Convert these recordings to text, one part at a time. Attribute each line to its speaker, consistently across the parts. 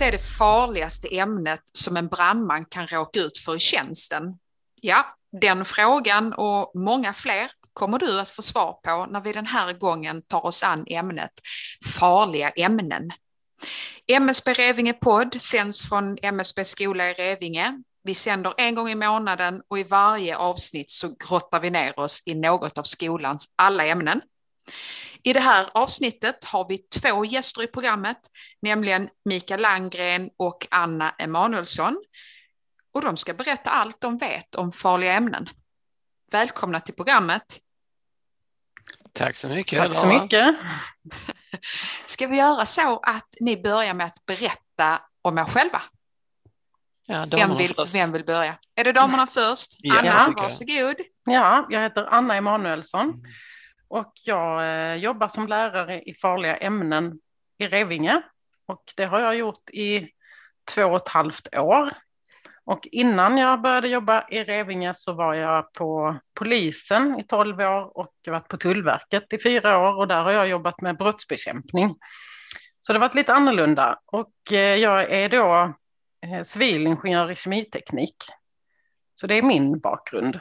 Speaker 1: Vilket är det farligaste ämnet som en brandman kan råka ut för i tjänsten? Ja, den frågan och många fler kommer du att få svar på när vi den här gången tar oss an ämnet farliga ämnen. MSB Revinge podd sänds från MSB skola i Revinge. Vi sänder en gång i månaden och i varje avsnitt så grottar vi ner oss i något av skolans alla ämnen. I det här avsnittet har vi två gäster i programmet, nämligen Mikael Langgren och Anna Emanuelsson. Och de ska berätta allt de vet om farliga ämnen. Välkomna till programmet.
Speaker 2: Tack så mycket.
Speaker 3: Tack så mycket.
Speaker 1: Ska vi göra så att ni börjar med att berätta om er själva?
Speaker 2: Ja,
Speaker 1: Vem vill,
Speaker 2: först.
Speaker 1: vem vill börja? Är det damerna först?
Speaker 2: Ja,
Speaker 1: Anna, varsågod.
Speaker 3: Ja, jag heter Anna Emanuelsson och jag eh, jobbar som lärare i farliga ämnen i Revinge. Och det har jag gjort i två och ett halvt år. Och innan jag började jobba i Revinge så var jag på polisen i tolv år och varit på Tullverket i fyra år och där har jag jobbat med brottsbekämpning. Så det har varit lite annorlunda och eh, jag är då eh, civilingenjör i kemiteknik. Så det är min bakgrund.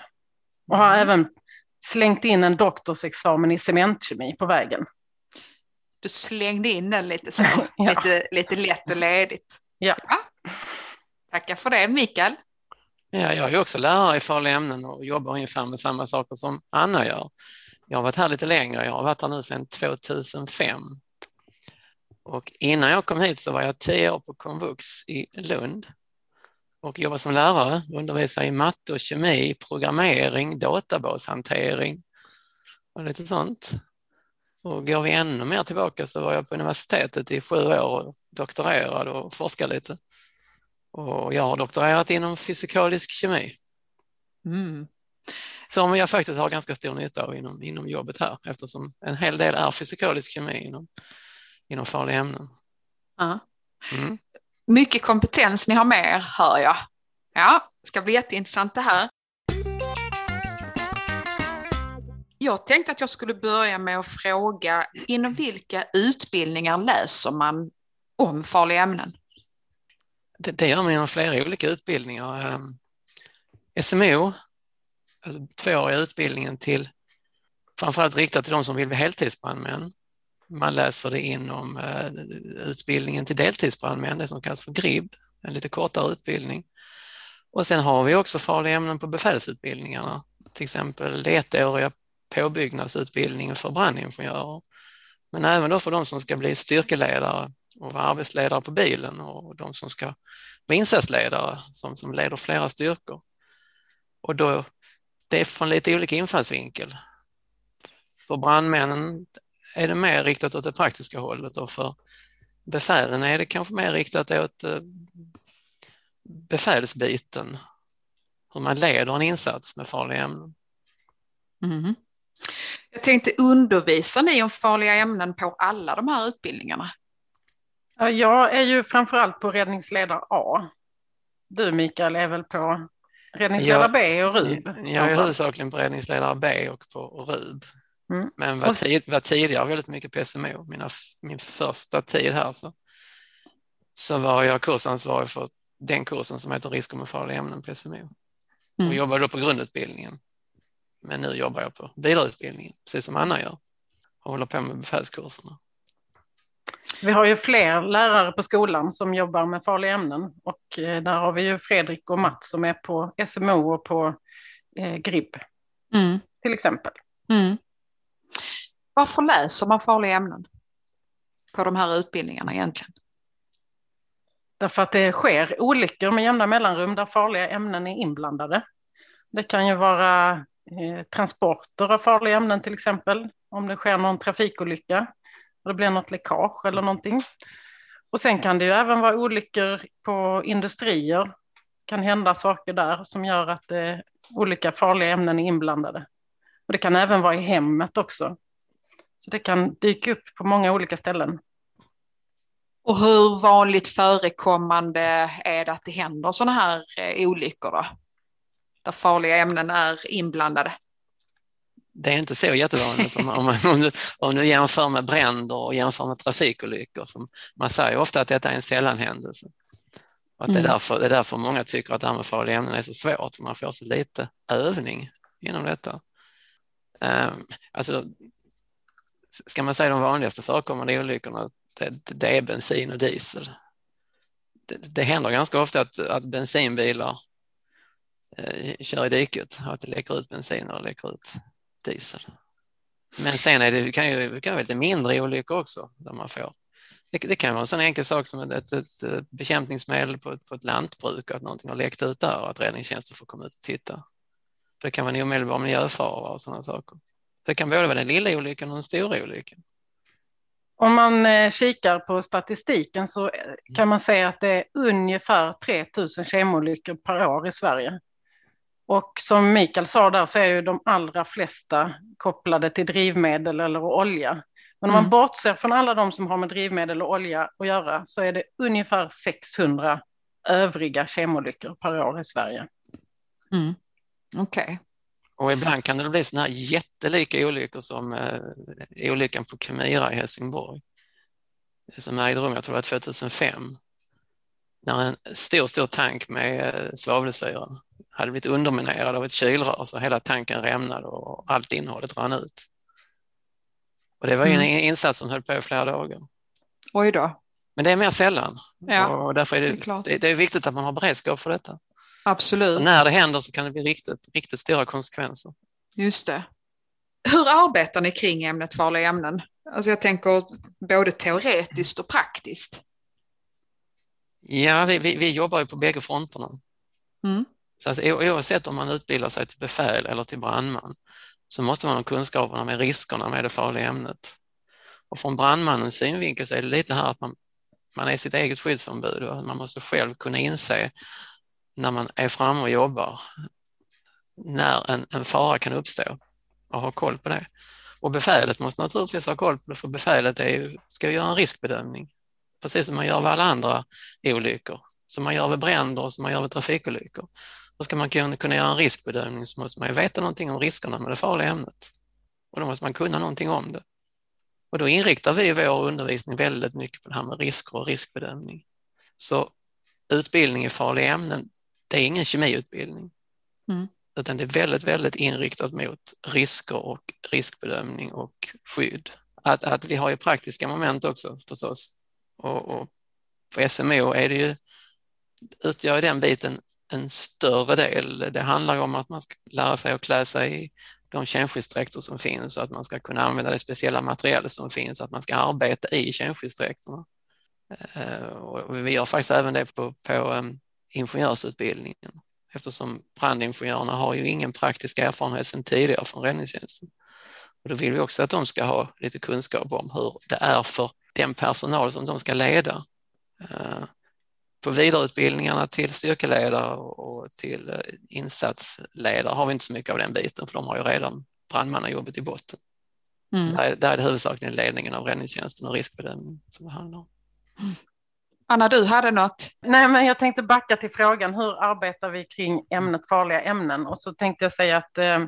Speaker 3: Och har
Speaker 1: Mm.
Speaker 3: även slängt in en doktorsexamen i cementkemi på vägen.
Speaker 1: Du slängde in den lite så,
Speaker 3: Ja.
Speaker 1: lite, lite lätt och ledigt.
Speaker 3: Ja.
Speaker 1: Tackar för det, Mikael.
Speaker 2: Ja, jag är också lärare i farliga ämnen och jobbar ungefär med samma saker som Anna gör. Jag har varit här lite längre, jag har varit här nu sedan 2005. Och innan jag kom hit så var jag tio år på komvux i Lund och jobbade som lärare, undervisade i matte och kemi, programmering, databashantering och lite sånt. Och går vi ännu mer tillbaka så var jag på universitetet i sju år och doktorerade och forskade lite. Och jag har doktorerat inom fysikalisk kemi
Speaker 1: Mm.
Speaker 2: som jag faktiskt har ganska stor nytta av inom, inom jobbet här eftersom en hel del är fysikalisk kemi inom, inom farliga ämnen.
Speaker 1: Ja.
Speaker 2: Mm.
Speaker 1: Mycket kompetens ni har med er, hör jag. Ja, det ska bli jätteintressant det här. Jag tänkte att jag skulle börja med att fråga, inom vilka utbildningar läser man om farliga ämnen?
Speaker 2: Det, det gör man inom flera olika utbildningar. Ehm, SMO, alltså tvååriga utbildningen till framförallt riktat till de som vill bli heltidsbrandmän. Man läser det inom eh, utbildningen till deltidsbrandmän, det som kallas för GRIB, en lite kortare utbildning. Och sen har vi också farliga ämnen på befälsutbildningarna, till exempel det ettåriga påbyggnadsutbildningen för brandingenjörer. Men även då för de som ska bli styrkeledare och vara arbetsledare på bilen och de som ska vara insatsledare som, som leder flera styrkor. Och då, det är från lite olika infallsvinkel. För brandmännen är det mer riktat åt det praktiska hållet och för befälen är det kanske mer riktat åt eh, befälsbiten. Hur man leder en insats med farliga ämnen.
Speaker 1: Mhm. Jag tänkte, undervisar ni om farliga ämnen på alla de här utbildningarna?
Speaker 3: Ja, Jag är ju framförallt på räddningsledare A. Du Mikael är väl på räddningsledare
Speaker 2: Jag-
Speaker 3: B och RUB?
Speaker 2: Jag är huvudsakligen på räddningsledare B och på RUB.
Speaker 3: Mm.
Speaker 2: Men var,
Speaker 3: Och-
Speaker 2: tid, var tidigare väldigt mycket på SMO. Mina, min första tid här så, så var jag kursansvarig för den kursen som heter risker med farliga ämnen på SMO. Och
Speaker 1: Mm.
Speaker 2: jobbade då på grundutbildningen. Men nu jobbar jag på vidareutbildningen, precis som Anna gör. Och håller på med befälskurserna.
Speaker 3: Vi har ju fler lärare på skolan som jobbar med farliga ämnen och eh, där har vi ju Fredrik och Mats som är på SMO och på eh, GRIB
Speaker 1: Mm.
Speaker 3: till exempel.
Speaker 1: Mm. Varför läser man farliga ämnen på de här utbildningarna egentligen?
Speaker 3: Därför att det sker olyckor med jämna mellanrum där farliga ämnen är inblandade. Det kan ju vara eh, transporter av farliga ämnen till exempel, om det sker någon trafikolycka och det blir något läckage eller någonting. Och sen kan det ju även vara olyckor på industrier. kan hända saker där som gör att eh, olika farliga ämnen är inblandade. Och det kan även vara i hemmet också. Så det kan dyka upp på många olika ställen.
Speaker 1: Och hur vanligt förekommande är det att det händer sådana här eh, olyckor då? Där farliga ämnen är inblandade.
Speaker 2: det är inte så jättevanligt om, om, om, du, om du jämför med bränder och jämför med trafikolyckor. Som man säger ofta att detta är en sällanhändelse. Och att det, är mm. därför, det är därför många tycker att det här med farliga ämnen är så svårt, för man får så lite övning inom detta. Ehm, alltså, ska man säga de vanligaste förekommande olyckorna, det, det är bensin och diesel. Det, det händer ganska ofta att, att bensinbilar eh, kör i diket, och att det läcker ut bensin eller läcker ut diesel. Men sen är det, kan ju det kan vara lite mindre olyckor också där man får. Det, det kan vara en sån enkel sak som ett, ett, ett bekämpningsmedel på, på ett lantbruk, att någonting har läckt ut där och att räddningstjänsten får komma ut och titta. Det kan vara en omedelbar miljöfara och sådana saker. Det kan både vara den lilla olyckan och den stora olyckan.
Speaker 3: Om man eh, kikar på statistiken så eh, kan man säga att det är ungefär 3000 kemolyckor per år i Sverige. Och som Mikael sa där så är ju de allra flesta kopplade till drivmedel eller olja. Men om mm. man bortser från alla de som har med drivmedel och olja att göra så är det ungefär 600 övriga kemolyckor per år i Sverige.
Speaker 1: Mm. Okej. Okay.
Speaker 2: Och ibland kan det bli sådana här jättelika olyckor som eh, olyckan på Kemira i Helsingborg som ägde rum, jag tror det var 2005, när en stor, stor tank med eh, svavelsyra hade blivit underminerad av ett kylrör så hela tanken rämnade och allt innehållet rann ut. Och det var ju mm. en insats som höll på i flera dagar.
Speaker 1: Oj då.
Speaker 2: Men det är mer sällan ja, och därför är det, det, det, är viktigt att man har beredskap för detta.
Speaker 1: Absolut.
Speaker 2: Och när det händer så kan det bli riktigt, riktigt stora konsekvenser.
Speaker 1: Just det. Hur arbetar ni kring ämnet farliga ämnen? Alltså jag tänker både teoretiskt och praktiskt.
Speaker 2: Ja, vi, vi, vi jobbar ju på bägge fronterna. Mm. Så alltså, oavsett om man utbildar sig till befäl eller till brandman så måste man ha kunskaperna med riskerna med det farliga ämnet. Och från brandmannens synvinkel så är det lite här att man, man är sitt eget skyddsombud och man måste själv kunna inse när man är framme och jobbar när en, en fara kan uppstå och ha koll på det. Och befälet måste naturligtvis ha koll på det för befälet är ju, ska göra en riskbedömning precis som man gör vid alla andra olyckor, som man gör vid bränder och som man gör vid trafikolyckor. Då ska man kunna, kunna göra en riskbedömning så måste man ju veta någonting om riskerna med det farliga ämnet. Och då måste man kunna någonting om det. Och då inriktar vi vår undervisning väldigt mycket på det här med risker och riskbedömning. Så utbildning i farliga ämnen, det är ingen kemiutbildning. Mm. Utan det är väldigt, väldigt inriktat mot risker och riskbedömning och skydd. Att, att vi har ju praktiska moment också förstås. Och, och för SMO är det ju, utgör den biten en större del. Det handlar om att man ska lära sig att klä sig i de kärnskyddsdräkter som finns och att man ska kunna använda det speciella material som finns, att man ska arbeta i kärnskyddsdräkterna. Eh, och vi gör faktiskt även det på, på um, ingenjörsutbildningen eftersom brandingenjörerna har ju ingen praktisk erfarenhet sedan tidigare från räddningstjänsten. Och då vill vi också att de ska ha lite kunskap om hur det är för den personal som de ska leda. Eh, på vidareutbildningarna till styrkeledare och till eh, insatsledare har vi inte så mycket av den biten för de har ju redan brandmannajobbet i botten. Mm. Där, där är det huvudsakligen ledningen av räddningstjänsten och riskbedömning som det handlar om. Mm.
Speaker 1: Anna, du hade något?
Speaker 3: Nej, men jag tänkte backa till frågan hur arbetar vi kring ämnet farliga ämnen? Och så tänkte jag säga att eh,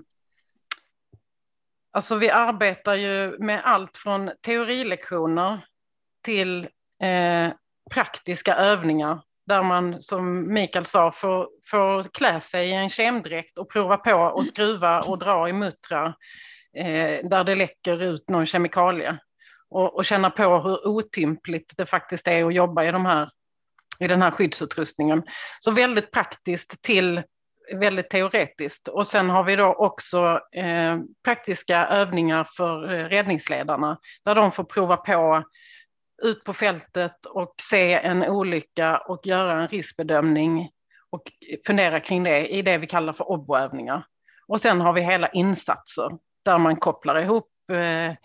Speaker 3: alltså vi arbetar ju med allt från teorilektioner till eh, praktiska övningar där man som Mikael sa får, får klä sig i en kemdräkt och prova på och skruva och dra i muttrar eh, där det läcker ut någon kemikalie och, och känna på hur otympligt det faktiskt är att jobba i, de här, i den här skyddsutrustningen. Så väldigt praktiskt till väldigt teoretiskt. Och sen har vi då också eh, praktiska övningar för eh, räddningsledarna där de får prova på ut på fältet och se en olycka och göra en riskbedömning och fundera kring det i det vi kallar för obboövningar. Och sen har vi hela insatser där man kopplar ihop eh,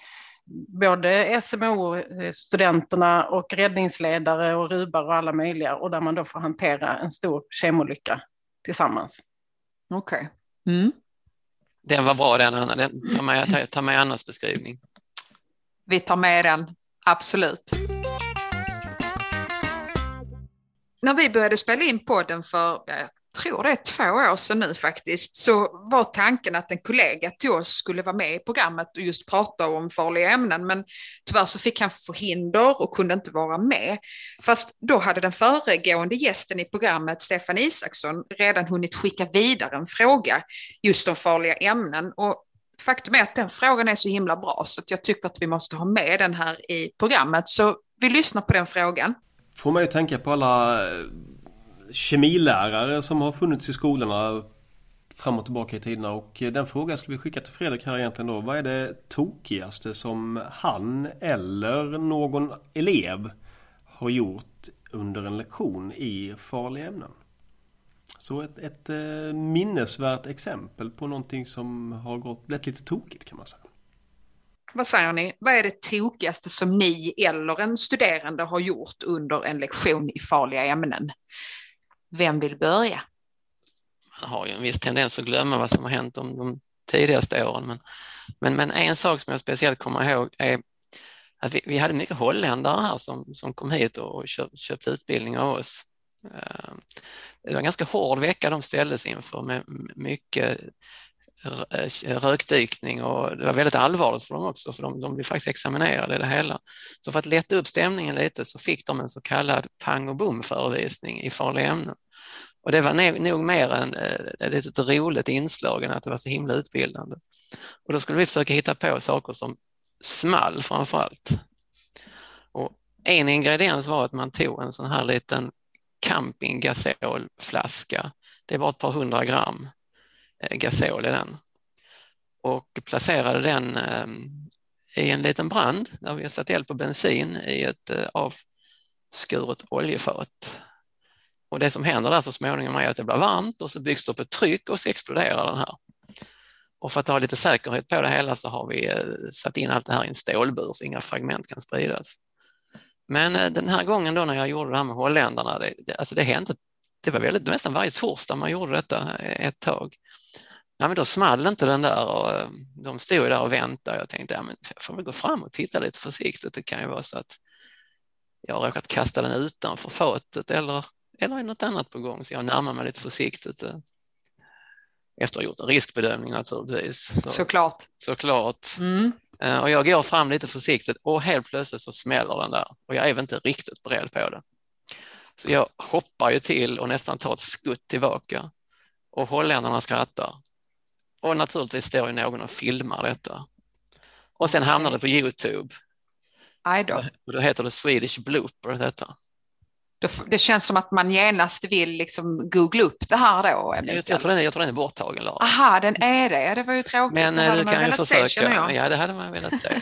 Speaker 3: både SMO-studenterna och räddningsledare och rubar och alla möjliga och där man då får hantera en stor kemolycka tillsammans.
Speaker 1: Okej. Okay. Mm.
Speaker 2: Den var bra den Anna, den, ta, med, ta, ta med Annas beskrivning.
Speaker 1: Vi tar med den, absolut. När vi började spela in podden för tror det är två år sedan nu faktiskt, så var tanken att en kollega till oss skulle vara med i programmet och just prata om farliga ämnen, men tyvärr så fick han förhinder och kunde inte vara med. Fast då hade den föregående gästen i programmet, Stefan Isaksson, redan hunnit skicka vidare en fråga just om farliga ämnen. Och faktum är att den frågan är så himla bra så att jag tycker att vi måste ha med den här i programmet. Så vi lyssnar på den frågan.
Speaker 4: Får man ju tänka på alla eh, kemilärare som har funnits i skolorna fram och tillbaka i tiderna och eh, den frågan skulle vi skicka till Fredrik här egentligen då. Vad är det tokigaste som han eller någon elev har gjort under en lektion i farliga ämnen? Så ett, ett eh, minnesvärt exempel på någonting som har gått, blivit lite tokigt kan man säga.
Speaker 1: Vad säger ni? Vad är det tokigaste som ni eller en studerande har gjort under en lektion i farliga ämnen? Vem vill börja?
Speaker 2: Man har ju en viss tendens att glömma vad som har hänt om de tidigaste åren. Men, men, men, en sak som jag speciellt kommer ihåg är att vi, vi hade mycket holländare här som, som kom hit och köpt, köpte utbildning av oss. Eh, det var en ganska hård vecka de ställdes inför med mycket Eh, rökdykning och det var väldigt allvarligt för dem också för de, de blev faktiskt examinerade i det hela. Så för att lätta upp stämningen lite så fick de en så kallad pang och bom förevisning i farliga ämnen. Och det var nog, mer än eh, ett litet roligt inslag än att det var så himla utbildande. Och då skulle vi försöka hitta på saker som small framför allt. Och en ingrediens var att man tog en sån här liten campinggasolflaska. Det var ett par hundra gram Eh, gasol i den och placerade den eh, i en liten brand där vi har satt eld på bensin i ett eh, avskuret oljefat. Och det som händer där så småningom är att det blir varmt och så byggs det upp ett tryck och så exploderar den här. Och för att ha lite säkerhet på det hela så har vi satt in allt det här i en stålbur så inga fragment kan spridas. Men den här gången då när jag gjorde det här med holländarna, det, det, alltså det hände, det var väldigt, nästan varje torsdag man gjorde detta ett tag. Ja, men då small inte den där och eh, de stod där och väntade. Jag tänkte, ja, men jag får väl gå fram och titta lite försiktigt. Det kan ju vara så att jag har råkat kasta den utanför fatet eller, eller är något annat på gång. Så jag närmar mig lite försiktigt. Eh, efter att ha gjort en riskbedömning naturligtvis.
Speaker 1: Så, Såklart.
Speaker 2: Såklart. Mm. Eh, och jag går fram lite försiktigt och helt plötsligt så smäller den där och jag är väl inte riktigt beredd på det. Så jag hoppar ju till och nästan tar ett skutt tillbaka och holländarna skrattar och naturligtvis står ju någon och filmar detta. Och sen hamnar det på Youtube.
Speaker 1: Aj då.
Speaker 2: Och då heter det Swedish Blooper detta.
Speaker 1: Det känns som att man genast vill liksom googla upp det här då.
Speaker 2: Jag, jag, tror den, jag tror den är borttagen. Lara.
Speaker 1: Aha, den är det. Det var ju tråkigt.
Speaker 2: Men det du kan ju försöka. Se, ja, det hade man velat se.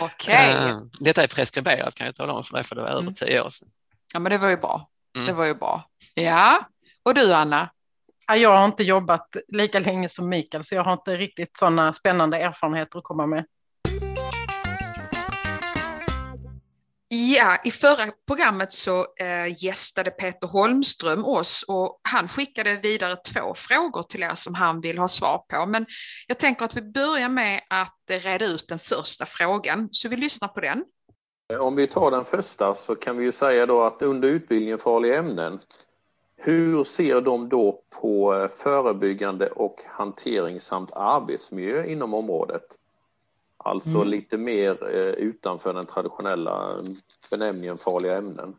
Speaker 1: Okej. Okay.
Speaker 2: Uh, detta är preskriberat kan jag tala om för dig, för det var över mm. tio år sedan.
Speaker 1: Ja, men det var ju bra. Mm. Det var ju bra. Ja, och du Anna?
Speaker 3: Jag har inte jobbat lika länge som Mikael så jag har inte riktigt sådana spännande erfarenheter att komma med.
Speaker 1: Ja, i förra programmet så eh, gästade Peter Holmström oss och han skickade vidare två frågor till er som han vill ha svar på. Men jag tänker att vi börjar med att eh, reda ut den första frågan, så vi lyssnar på den.
Speaker 5: Eh, om vi tar den första så kan vi ju säga då att under utbildningen farliga ämnen hur ser de då på förebyggande och hantering samt arbetsmiljö inom området? Alltså mm. lite mer eh, utanför den traditionella benämningen farliga ämnen.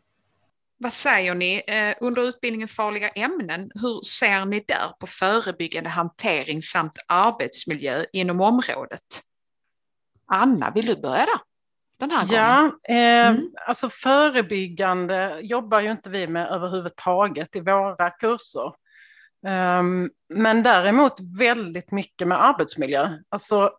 Speaker 1: Vad säger ni eh, under utbildningen farliga ämnen? Hur ser ni där på förebyggande hantering samt arbetsmiljö inom området? Anna, vill du börja där? den här gången?
Speaker 3: Ja, eh, mm. alltså förebyggande jobbar ju inte vi med överhuvudtaget i våra kurser. Um, men däremot väldigt mycket med arbetsmiljö. Alltså,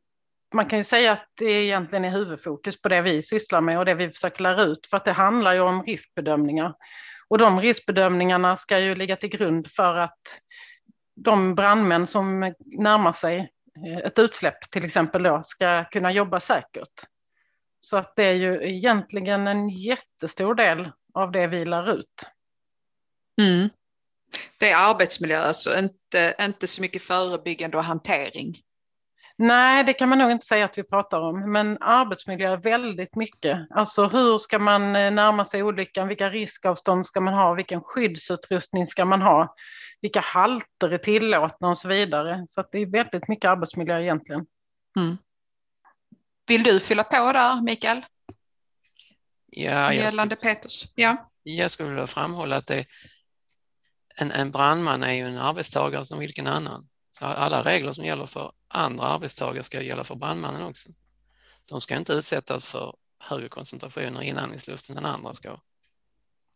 Speaker 3: man kan ju säga att det egentligen är huvudfokus på det vi sysslar med och det vi försöker lära ut, för att det handlar ju om riskbedömningar. Och de riskbedömningarna ska ju ligga till grund för att de brandmän som närmar sig eh, ett utsläpp till exempel då ska kunna jobba säkert. Så att det är ju egentligen en jättestor del av det vi lär ut.
Speaker 1: Mm. Det är arbetsmiljö, alltså inte, inte så mycket förebyggande och hantering.
Speaker 3: Nej, det kan man nog inte säga att vi pratar om, men arbetsmiljö är väldigt mycket. Alltså hur ska man eh, närma sig olyckan? Vilka riskavstånd ska man ha? Vilken skyddsutrustning ska man ha? Vilka halter är tillåtna och så vidare. Så det är väldigt mycket arbetsmiljö egentligen.
Speaker 1: Mm. Vill du fylla på där, Mikael?
Speaker 2: Ja,
Speaker 1: Gällande skulle, Peters. Ja.
Speaker 2: Jag skulle vilja framhålla att det, en, en brandman är ju en arbetstagare som vilken annan. Så alla regler som gäller för andra arbetstagare ska gälla för brandmannen också. De ska inte utsättas för högre koncentrationer i inandningsluften än andra ska.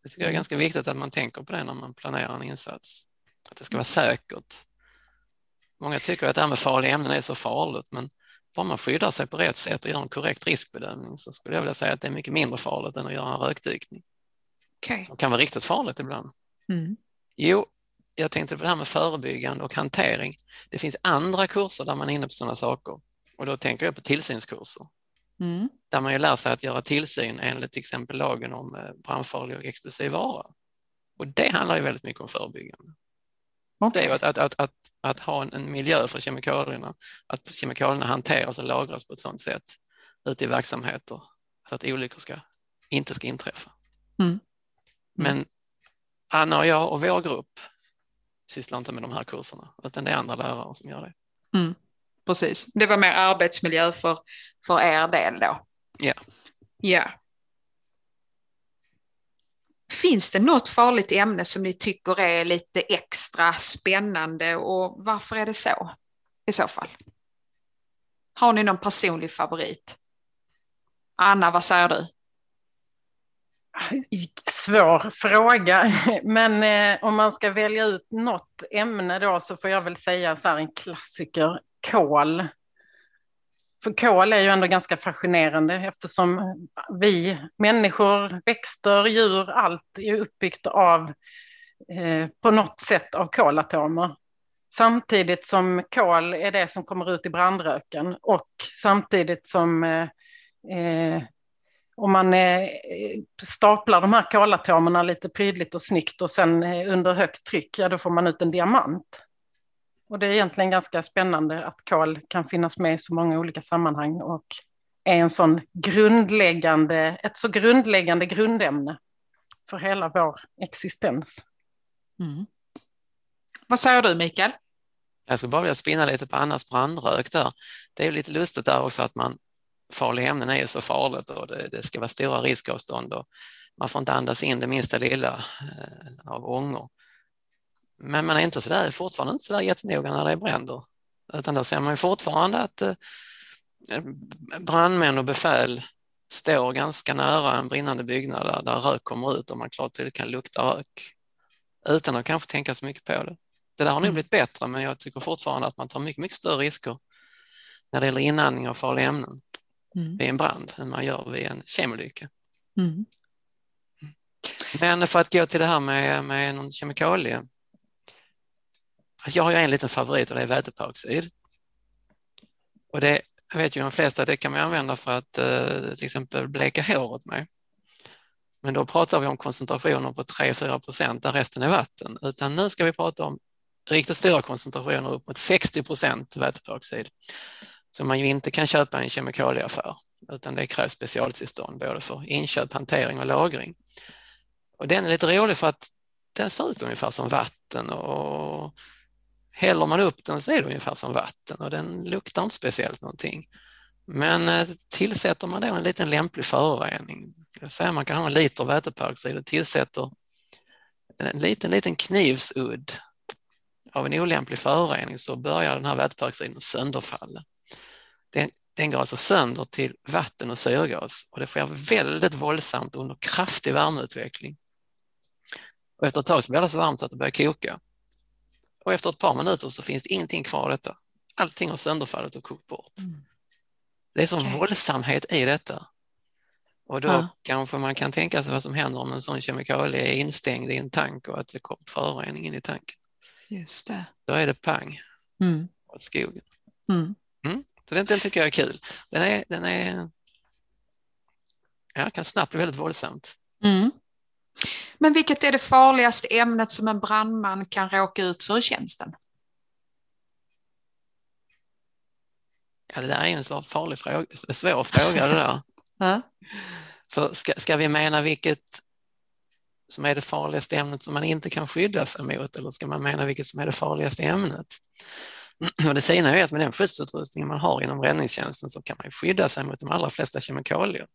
Speaker 2: Det tycker jag är ganska viktigt att man tänker på det när man planerar en insats. Att det ska vara säkert. Många tycker att det här med farliga ämnen är så farligt, men bara man skyddar sig på rätt sätt och gör en korrekt riskbedömning så skulle jag vilja säga att det är mycket mindre farligt än att göra en rökdykning.
Speaker 1: Okay.
Speaker 2: Det kan vara riktigt farligt ibland.
Speaker 1: Mm.
Speaker 2: Jo, jag tänkte på det här med förebyggande och hantering. Det finns andra kurser där man är inne på sådana saker och då tänker jag på tillsynskurser.
Speaker 1: Mm.
Speaker 2: Där man ju lär sig att göra tillsyn enligt till exempel lagen om eh, brandfarlig och explosiv vara. Och det handlar ju väldigt mycket om förebyggande. Okay. Det är att, att, att, att, att ha en, en, miljö för kemikalierna, att kemikalierna hanteras och lagras på ett sådant sätt ute i verksamheter så att olyckor ska, inte ska inträffa.
Speaker 1: Mm. Mm.
Speaker 2: Men Anna och jag och vår grupp sysslar inte med de här kurserna, utan det är andra lärare som gör det.
Speaker 1: Mm, precis, det var mer arbetsmiljö för, för er del då.
Speaker 2: Ja.
Speaker 1: Ja. Finns det något farligt ämne som ni tycker är lite extra spännande och varför är det så i så fall? Har ni någon personlig favorit? Anna, vad säger du?
Speaker 3: Svår fråga, men eh, om man ska välja ut något ämne då så får jag väl säga så här en klassiker, kol. För kol är ju ändå ganska fascinerande eftersom vi människor, växter, djur, allt är uppbyggt av eh, på något sätt av kolatomer. Samtidigt som kol är det som kommer ut i brandröken och samtidigt som eh, eh om man eh, staplar de här kolatomerna lite prydligt och snyggt och sen eh, under högt tryck, ja då får man ut en diamant. Och det är egentligen ganska spännande att kol kan finnas med i så många olika sammanhang och är en sån grundläggande, ett så grundläggande grundämne för hela vår existens.
Speaker 1: Mm. Vad säger du Mikael?
Speaker 2: Jag skulle bara vilja spinna lite på Annas brandrök där. Det är lite lustigt där också att man farliga ämnen är ju så farligt och det, det, ska vara stora riskavstånd och man får inte andas in det minsta lilla eh, av ångor. Men man är inte så där, fortfarande inte så där jättenoga när det bränder, utan där ser man ju fortfarande att eh, brandmän och befäl står ganska nära en brinnande byggnad där, där rök kommer ut och man klart tydligt kan lukta rök utan att kanske tänka så mycket på det. Det där har nog mm. blivit bättre, men jag tycker fortfarande att man tar mycket, mycket större risker när det gäller inandning av farliga ämnen mm. vid en brand än man gör vid en kemolycka.
Speaker 1: Mm.
Speaker 2: Men för att gå till det här med, med någon kemikalie. Jag har ju en liten favorit och det är väteperoxid. Och det vet ju de flesta att det kan man använda för att eh, till exempel bleka håret med. Men då pratar vi om koncentrationer på 3-4 procent där resten är vatten. Utan nu ska vi prata om riktigt stora koncentrationer upp mot 60 procent väteperoxid som man ju inte kan köpa i en kemikalieaffär utan det krävs specialtillstånd både för inköp, hantering och lagring. Och den är lite rolig för att den ser ut ungefär som vatten och häller man upp den så är det ungefär som vatten och den luktar inte speciellt någonting. Men eh, tillsätter man då en liten lämplig förorening, säga man kan ha en liter väteperoxid och tillsätter en liten, liten knivsudd av en olämplig förorening så börjar den här väteperoxiden sönderfalla. Den, den går alltså sönder till vatten och syrgas och det sker väldigt våldsamt under kraftig värmeutveckling. Och efter ett tag så blir det så varmt så att det börjar koka. Och efter ett par minuter så finns det ingenting kvar av detta. Allting har sönderfallit och kokt bort. Mm. Det är sån okay. våldsamhet i detta. Och då ja. kanske man kan tänka sig vad som händer om en sån kemikalie är instängd i en tank och att det kommer förorening in i tanken.
Speaker 1: Just det.
Speaker 2: Då är det pang
Speaker 1: mm.
Speaker 2: åt skogen.
Speaker 1: Mm.
Speaker 2: Mm. Så den, den tycker jag är kul. Den är, den är ja, kan snabbt bli väldigt våldsamt.
Speaker 1: Mm. Men vilket är det farligaste ämnet som en brandman kan råka ut för i tjänsten?
Speaker 2: Ja, det där är en så farlig fråga, svår fråga det där.
Speaker 1: Ja.
Speaker 2: För ska, ska vi mena vilket som är det farligaste ämnet som man inte kan skydda sig mot eller ska man mena vilket som är det farligaste ämnet? Och det fina är att med den skyddsutrustning man har inom räddningstjänsten så kan man skydda sig mot de allra flesta kemikalier.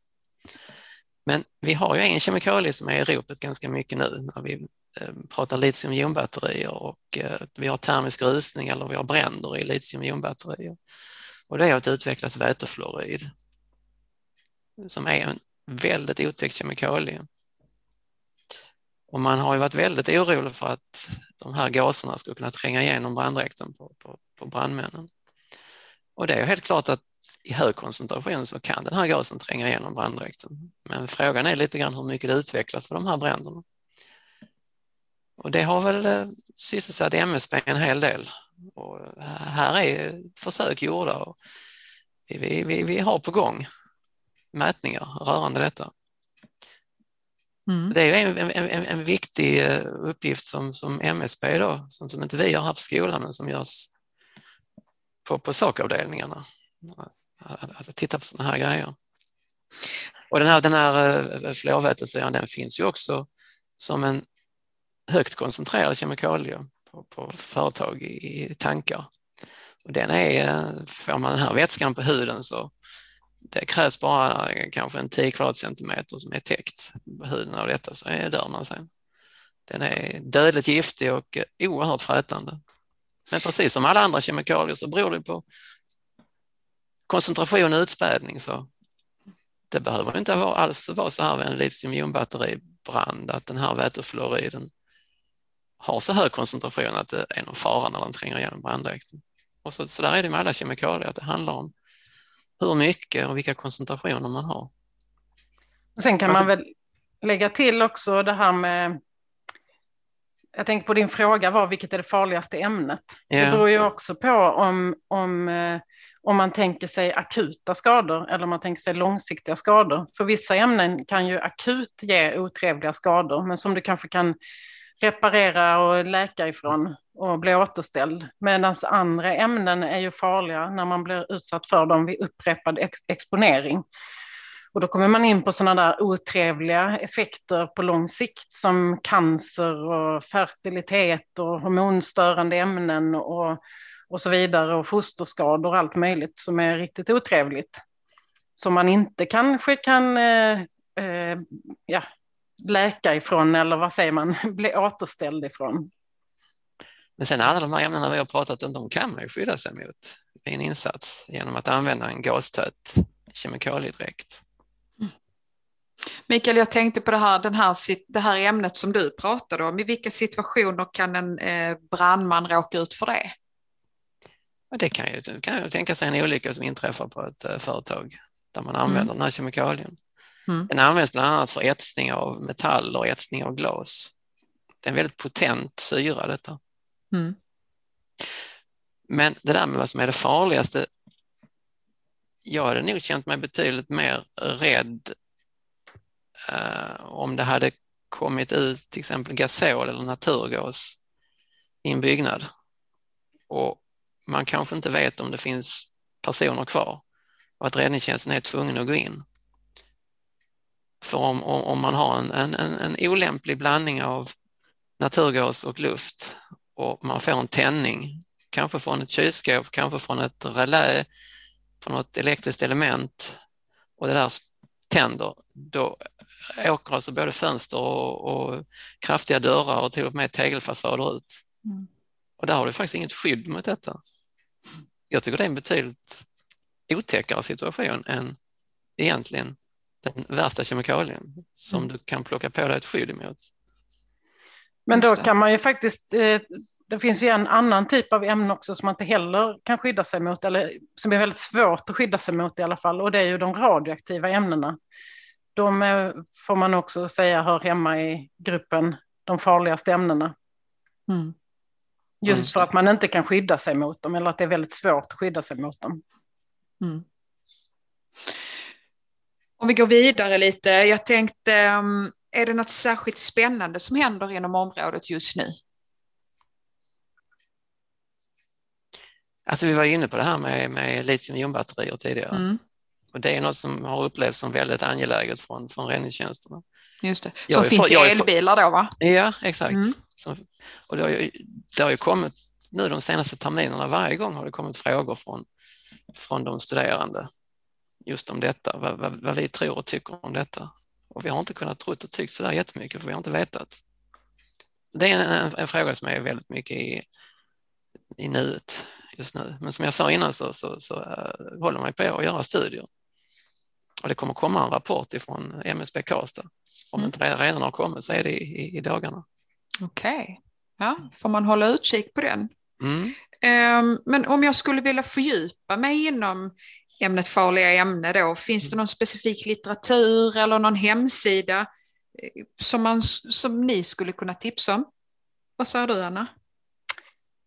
Speaker 2: Men vi har ju en kemikalie som är i ropet ganska mycket nu när vi eh, pratar litiumjonbatterier och eh, vi har termisk rusning eller vi har bränder i litiumjonbatterier. Och det är att utvecklas vätefluorid som är en väldigt otäck kemikalie. Och man har ju varit väldigt orolig för att de här gaserna skulle kunna tränga igenom branddräkten på, på, på brandmännen. Och det är helt klart att i hög koncentration så kan den här gasen tränga igenom branddräkten. Men frågan är lite grann hur mycket det utvecklas för de här bränderna. Och det har väl eh, sysselsatt MSB en hel del. Och här är försök gjorda och vi, vi, vi har på gång mätningar rörande detta. Mm. Det är en, en, en, viktig eh, uppgift som, som MSB, då, som, som inte vi har haft skolan men som görs på, på sakavdelningarna. Att, att titta på sådana här grejer. Och den här, den här eh, fluorvätesyran den finns ju också som en högt koncentrerad kemikalie på, på företag i, i tankar. Och den är, eh, får man den här vätskan på huden så det krävs bara kanske en 10 kvadratcentimeter som är täckt på huden av detta så dör man sen. Den är dödligt giftig och eh, oerhört frätande. Men precis som alla andra kemikalier så beror det på koncentration och utspädning så det behöver inte alls vara så här vid en litiumjonbatteribrand att den här vätefluoriden har så hög koncentration att det är någon fara när den tränger igenom branddräkten. Och så, så där är det med alla kemikalier, att det handlar om hur mycket och vilka koncentrationer man har.
Speaker 3: Sen kan man väl lägga till också det här med jag tänker på din fråga var vilket är det farligaste ämnet? Yeah. Det beror ju också på om, om, eh, om man tänker sig akuta skador eller om man tänker sig långsiktiga skador. För vissa ämnen kan ju akut ge otrevliga skador, men som du kanske kan reparera och läka ifrån och bli återställd. Medan andra ämnen är ju farliga när man blir utsatt för dem vid upprepad ex exponering. Och då kommer man in på sådana där otrevliga effekter på lång sikt som cancer och fertilitet och hormonstörande ämnen och, och så vidare och fosterskador och allt möjligt som är riktigt otrevligt. Som man inte kanske kan eh, eh, ja, läka ifrån eller vad säger man, bli återställd ifrån.
Speaker 2: Men sen alla de här ämnena vi har pratat om, de kan man ju skydda sig mot i en insats genom att använda en gastät kemikaliedräkt.
Speaker 1: Mikael, jag tänkte på det här, den här, det här ämnet som du pratade om. I vilka situationer kan en eh, brandman råka ut för det?
Speaker 2: Det kan ju, kan ju tänka sig en olycka som inträffar på ett uh, företag där man använder mm. den här kemikalien. Mm. Den används bland annat för etsning av metall och etsning av glas. Det är en väldigt potent syra detta. Mm. Men det där med vad som är det farligaste. Jag hade nog känt mig betydligt mer rädd eh, Eh, om det hade kommit ut till exempel gasol eller naturgas i en byggnad och man kanske inte vet om det finns personer kvar och att räddningstjänsten är tvungen att gå in. För om, om man har en, en, en olämplig blandning av naturgas och luft och man får en tändning, kanske från ett kylskåp, kanske från ett relä, från något elektriskt element och det där tänder, då åker alltså både fönster och, och kraftiga dörrar och till och med tegelfasader ut. Mm. Och där har du faktiskt inget skydd mot detta. Jag tycker det är en betydligt otäckare situation än egentligen den värsta kemikalien som mm. du kan plocka på dig ett skydd emot.
Speaker 3: Men då kan man ju faktiskt, eh, det finns ju en annan typ av ämne också som man inte heller kan skydda sig mot, eller som är väldigt svårt att skydda sig mot i alla fall, och det är ju de radioaktiva ämnena. De är, får man också säga hör hemma i gruppen de farligaste ämnena. Mm. Just för att man inte kan skydda sig mot dem, eller att det är väldigt svårt att skydda sig mot dem. Mm.
Speaker 1: Om vi går vidare lite, jag tänkte, mm, är det något särskilt spännande som händer inom området just nu?
Speaker 2: Alltså vi var inne på det här med, med litiumjonbatterier tidigare. Mm. Och det är något som har upplevts som väldigt angeläget från, från räddningstjänsterna.
Speaker 1: Just det. Som finns för, i elbilar då va?
Speaker 2: Ja, exakt. Mm. Så, och det har, ju, det har ju kommit nu de senaste terminerna, varje gång har det kommit frågor från, från de studerande just om detta, vad, vad, vad vi tror och tycker om detta. Och vi har inte kunnat tro och tyckt så där jättemycket för vi har inte vetat. Det är en, en fråga som är väldigt mycket i, i nuet just nu. Men som jag sa innan så, så, så uh, håller man på att göra studier. Och det kommer komma en rapport ifrån MSB Karlstad. Om mm. inte redan har kommit så är det i, i, dagarna.
Speaker 1: Okej, okay. ja, får man hålla utkik på den.
Speaker 2: Mm.
Speaker 1: Um, men om jag skulle vilja fördjupa mig inom ämnet farliga ämnen då, finns det någon specifik litteratur eller någon hemsida eh, som, man, som ni skulle kunna tipsa om? Vad säger du Anna?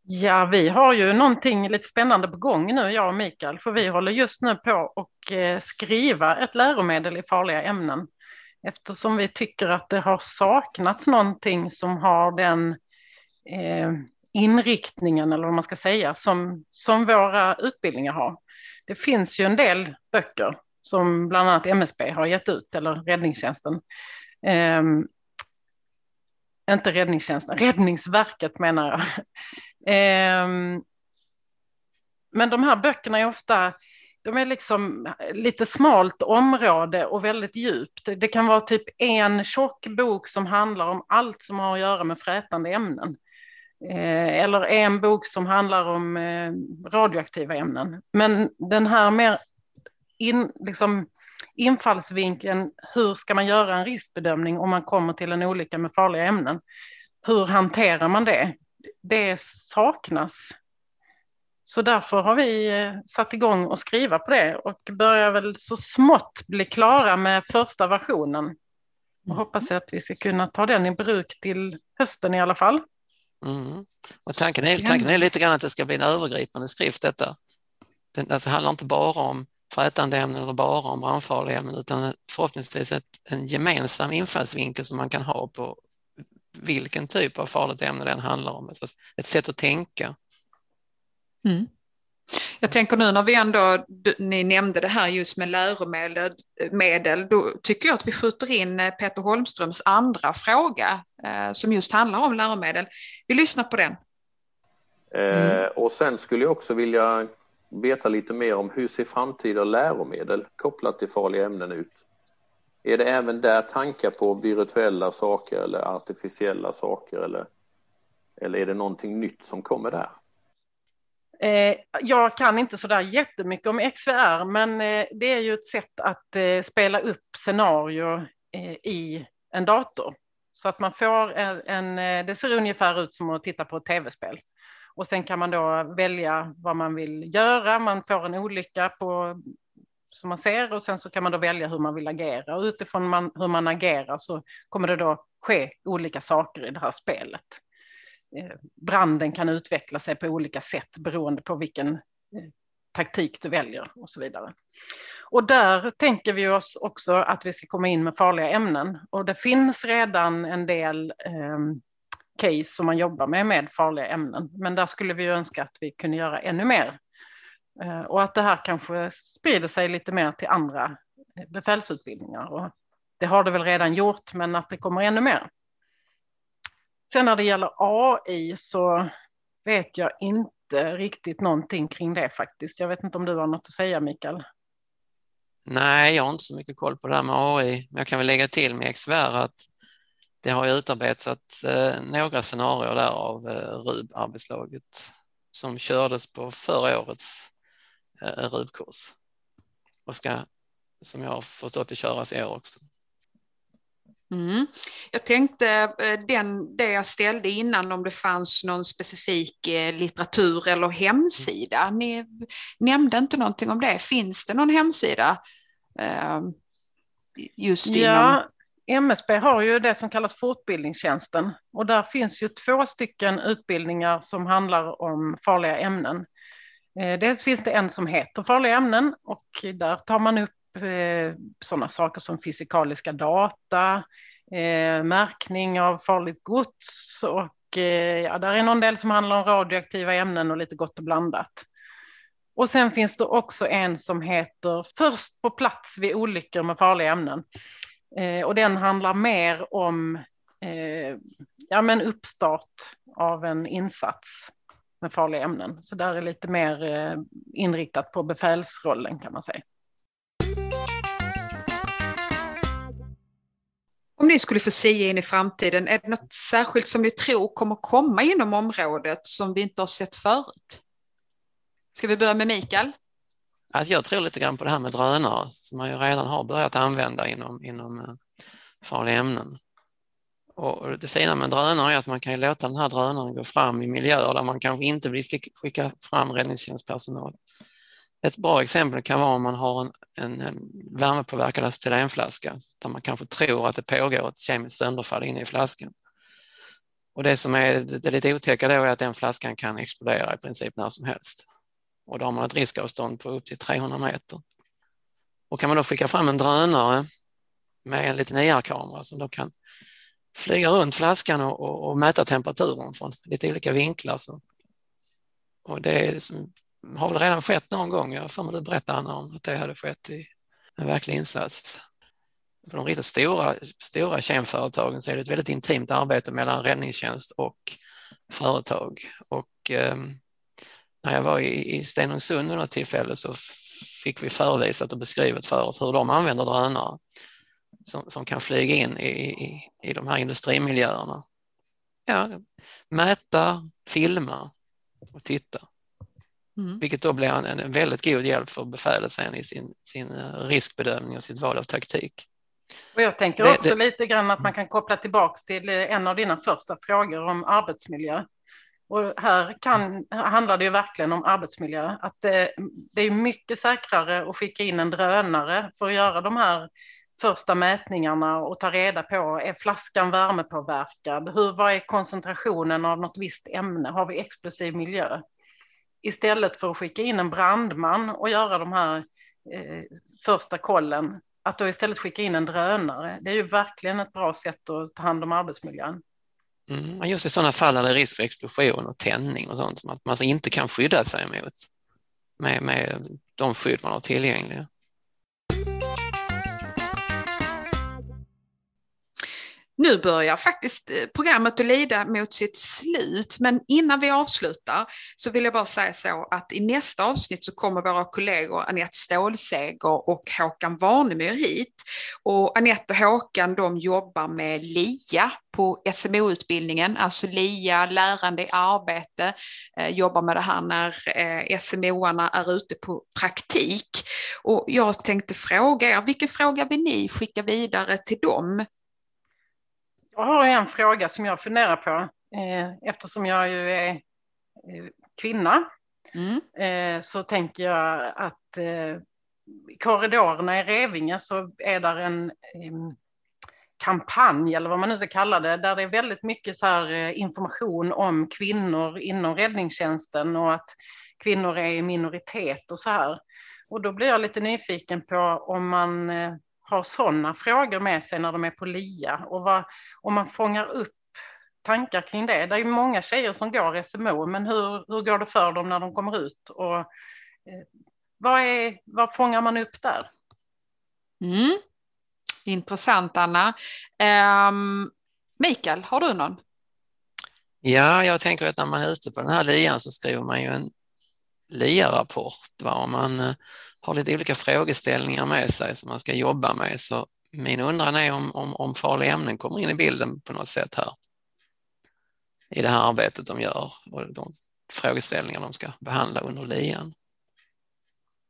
Speaker 3: Ja, vi har ju någonting lite spännande på gång nu, jag och Mikael, för vi håller just nu på att eh, skriva ett läromedel i farliga ämnen. Eftersom vi tycker att det har saknats någonting som har den eh, inriktningen, eller vad man ska säga, som, som våra utbildningar har. Det finns ju en del böcker som bland annat MSB har gett ut, eller räddningstjänsten. Eh, inte räddningstjänsten, räddningsverket menar jag. Ehm, men de här böckerna är ofta, de är liksom lite smalt område och väldigt djupt. Det kan vara typ en tjock bok som handlar om allt som har att göra med frätande ämnen. Eh, eller en bok som handlar om eh, radioaktiva ämnen. Men den här mer in, liksom infallsvinkeln, hur ska man göra en riskbedömning om man kommer till en olycka med farliga ämnen? Hur hanterar man det? Det saknas. Så därför har vi eh, satt igång och skriva på det och börjar väl så smått bli klara med första versionen. Och mm. hoppas att vi ska kunna ta den i bruk till hösten i alla fall.
Speaker 2: Mm. Och tanken, är, tanken är lite grann att det ska bli en övergripande skrift detta. Det alltså, handlar inte bara om frätande ämnen eller bara om brandfarliga ämnen utan förhoppningsvis ett, en gemensam infallsvinkel som man kan ha på vilken typ av farligt ämne den handlar om. Alltså ett sätt att tänka.
Speaker 1: Mm. Jag tänker nu när vi ändå, ni nämnde det här just med läromedel, medel, då tycker jag att vi skjuter in eh, Peter Holmströms andra fråga eh, som just handlar om läromedel. Vi lyssnar på den.
Speaker 5: Mm. Eh, och sen skulle jag också vilja veta lite mer om hur ser framtida läromedel kopplat till farliga ämnen ut? Är det även där tankar på virtuella saker eller artificiella saker eller, eller är det någonting nytt som kommer där?
Speaker 3: Eh, jag kan inte så där jättemycket om XVR, men eh, det är ju ett sätt att eh, spela upp scenarier i en dator. Så att man får en, en, det ser ungefär ut som att titta på ett tv-spel. Och sen kan man då välja vad man vill göra. Man får en olycka på, som man ser och sen så kan man då välja hur man vill agera. Och utifrån man, hur man agerar så kommer det då ske olika saker i det här spelet. Eh, branden kan utveckla sig på olika sätt beroende på vilken eh, taktik du väljer och så vidare. Och där tänker vi oss också att vi ska komma in med farliga ämnen och det finns redan en del eh, case som man jobbar med med farliga ämnen, men där skulle vi önska att vi kunde göra ännu mer Eh, och att det här kanske sprider sig lite mer till andra eh, befälsutbildningar. Och det har det väl redan gjort, men att det kommer ännu mer. Sen när det gäller AI så vet jag inte riktigt någonting kring det faktiskt. Jag vet inte om du har något att säga Mikael?
Speaker 2: Nej, jag har inte så mycket koll på det här med AI, men jag kan väl lägga till med XVR att det har utarbetats eh, några scenarier där av RUB-arbetslaget som kördes på förra årets eh, RUB-kurs och ska, som jag har förstått det, köras i år också.
Speaker 1: Mm. Jag tänkte eh, den, det jag ställde innan om det fanns någon specifik eh, litteratur eller hemsida. Ni nämnde inte någonting om det. Finns det någon hemsida? Eh, just inom... Ja,
Speaker 3: MSB har ju det som kallas fortbildningstjänsten och där finns ju två stycken utbildningar som handlar om farliga ämnen. Eh, dels finns det en som heter farliga ämnen och där tar man upp eh, sådana saker som fysikaliska data, eh, märkning av farligt gods och ja, där är någon del som handlar om radioaktiva ämnen och lite gott och blandat. Och sen finns det också en som heter Först på plats vid olyckor med farliga ämnen. Och den handlar mer om ja, men uppstart av en insats med farliga ämnen. Så där är lite mer eh, inriktat på befälsrollen kan man säga.
Speaker 1: Om ni skulle få se in i framtiden, är det något särskilt som ni tror kommer komma inom området som vi inte har sett förut? Ska vi börja med Mikael?
Speaker 2: Alltså jag tror lite grann på det här med drönare som man ju redan har börjat använda inom, inom eh, farliga ämnen. Och det fina med drönare är att man kan låta den här drönaren gå fram i miljöer där man kanske inte vill skicka fram räddningstjänstpersonal. Ett bra exempel kan vara om man har en, en, en värmepåverkad acetylenflaska där man kanske tror att det pågår ett kemiskt sönderfall inne i flaskan. Och det som är det lite otäcka då är att den flaskan kan explodera i princip när som helst. Och då har man ett riskavstånd på upp till 300 meter. Och kan man då skicka fram en drönare med en liten IR-kamera som då kan flyga runt flaskan och, och, och, mäta temperaturen från lite olika vinklar. Så. Och det som, har väl redan skett någon gång, jag får mig du berättade Anna om att det hade skett i en verklig insats. För de riktigt stora, stora kemföretagen så är det ett väldigt intimt arbete mellan räddningstjänst och företag. Och eh, när jag var i, i Stenungsund vid något tillfälle så fick vi förevisat och beskrivet för oss hur de använder drönare som, som kan flyga in i, i, i de här industrimiljöerna. Ja, mäta, filma och titta. Mm. Vilket då blir en, en väldigt god hjälp för befälet sen i sin, sin eh, riskbedömning och sitt val av taktik.
Speaker 3: Och jag tänker det, också det, lite grann att man kan koppla tillbaks till eh, en av dina första frågor om arbetsmiljö. Och här kan, handlar det ju verkligen om arbetsmiljö. Att det, det är mycket säkrare att skicka in en drönare för att göra de här första mätningarna och ta reda på, är flaskan värmepåverkad? Hur, vad är koncentrationen av något visst ämne? Har vi explosiv miljö? Istället för att skicka in en brandman och göra de här eh, första kollen, att då istället skicka in en drönare. Det är ju verkligen ett bra sätt att ta hand om arbetsmiljön.
Speaker 2: Mm, just i sådana fall där det är risk för explosion och tändning och sånt som att man alltså inte kan skydda sig mot med, med de skydd man har tillgängliga.
Speaker 1: Nu börjar faktiskt eh, programmet att lida mot sitt slut, men innan vi avslutar så vill jag bara säga så att i nästa avsnitt så kommer våra kollegor Anette Stålseger och Håkan Warnemyr hit. Och Anette och Håkan de jobbar med LIA på SMO-utbildningen, alltså LIA, lärande i arbete, eh, jobbar med det här när eh, SMO-arna är ute på praktik. Och jag tänkte fråga er, vilken fråga vill ni skicka vidare till dem?
Speaker 3: Jag har en fråga som jag funderar på eh, eftersom jag ju är eh, kvinna. Mm. Eh, så tänker jag att i korridorerna i Revinge så är där en kampanj eller vad man nu ska kalla det, där det är väldigt mycket så information om kvinnor inom räddningstjänsten och att kvinnor är i minoritet och så här. Och då blir jag lite nyfiken på om man har sådana frågor med sig när de är på LIA och vad, om man fångar upp tankar kring det. Det är ju många tjejer som går SMO, men hur, hur går det för dem när de kommer ut? Och, eh, vad, är, vad fångar man upp där?
Speaker 1: Mm. Intressant Anna. Um, Mikael, har du någon?
Speaker 2: Ja, jag tänker att när man är ute på den här lian så skriver man ju en LIA-rapport. Man eh, har lite olika frågeställningar med sig som man ska jobba med. Så min undran är om, om, om farliga ämnen kommer in i bilden på något sätt här i det här arbetet de gör och de frågeställningar de ska behandla under lian.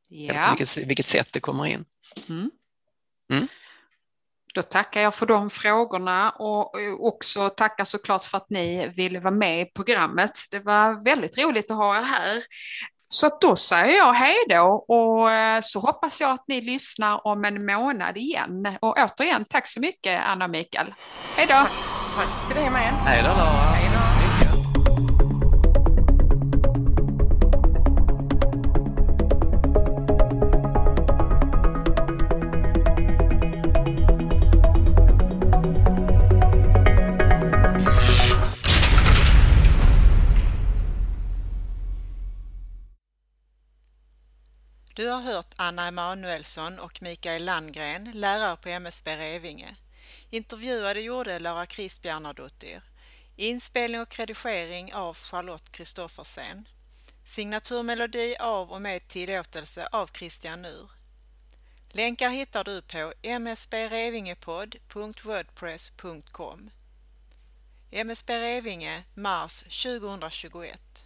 Speaker 2: Ja. Vilket, vilket sätt det kommer in. Mm.
Speaker 1: Mm. Då tackar jag för de frågorna och också tackar såklart för att ni ville vara med i programmet. Det var väldigt roligt att ha er här. Så då säger jag hej då och eh, så hoppas jag att ni lyssnar om en månad igen. Och återigen, tack så mycket Anna och Mikael. Hej då! Tack,
Speaker 3: tack till dig med.
Speaker 2: Hej då Laura!
Speaker 6: Du har hört Anna Emanuelsson och Mikael Landgren, lärare på MSB Revinge. Intervjuade gjorde Lara Kristbjernadottir. Inspelning och redigering av Charlotte Kristoffersen. Signaturmelodi av och med tillåtelse av Christian Nur. Länkar hittar du på msbrevingepodd.wordpress.com MSB Revinge, mars 2021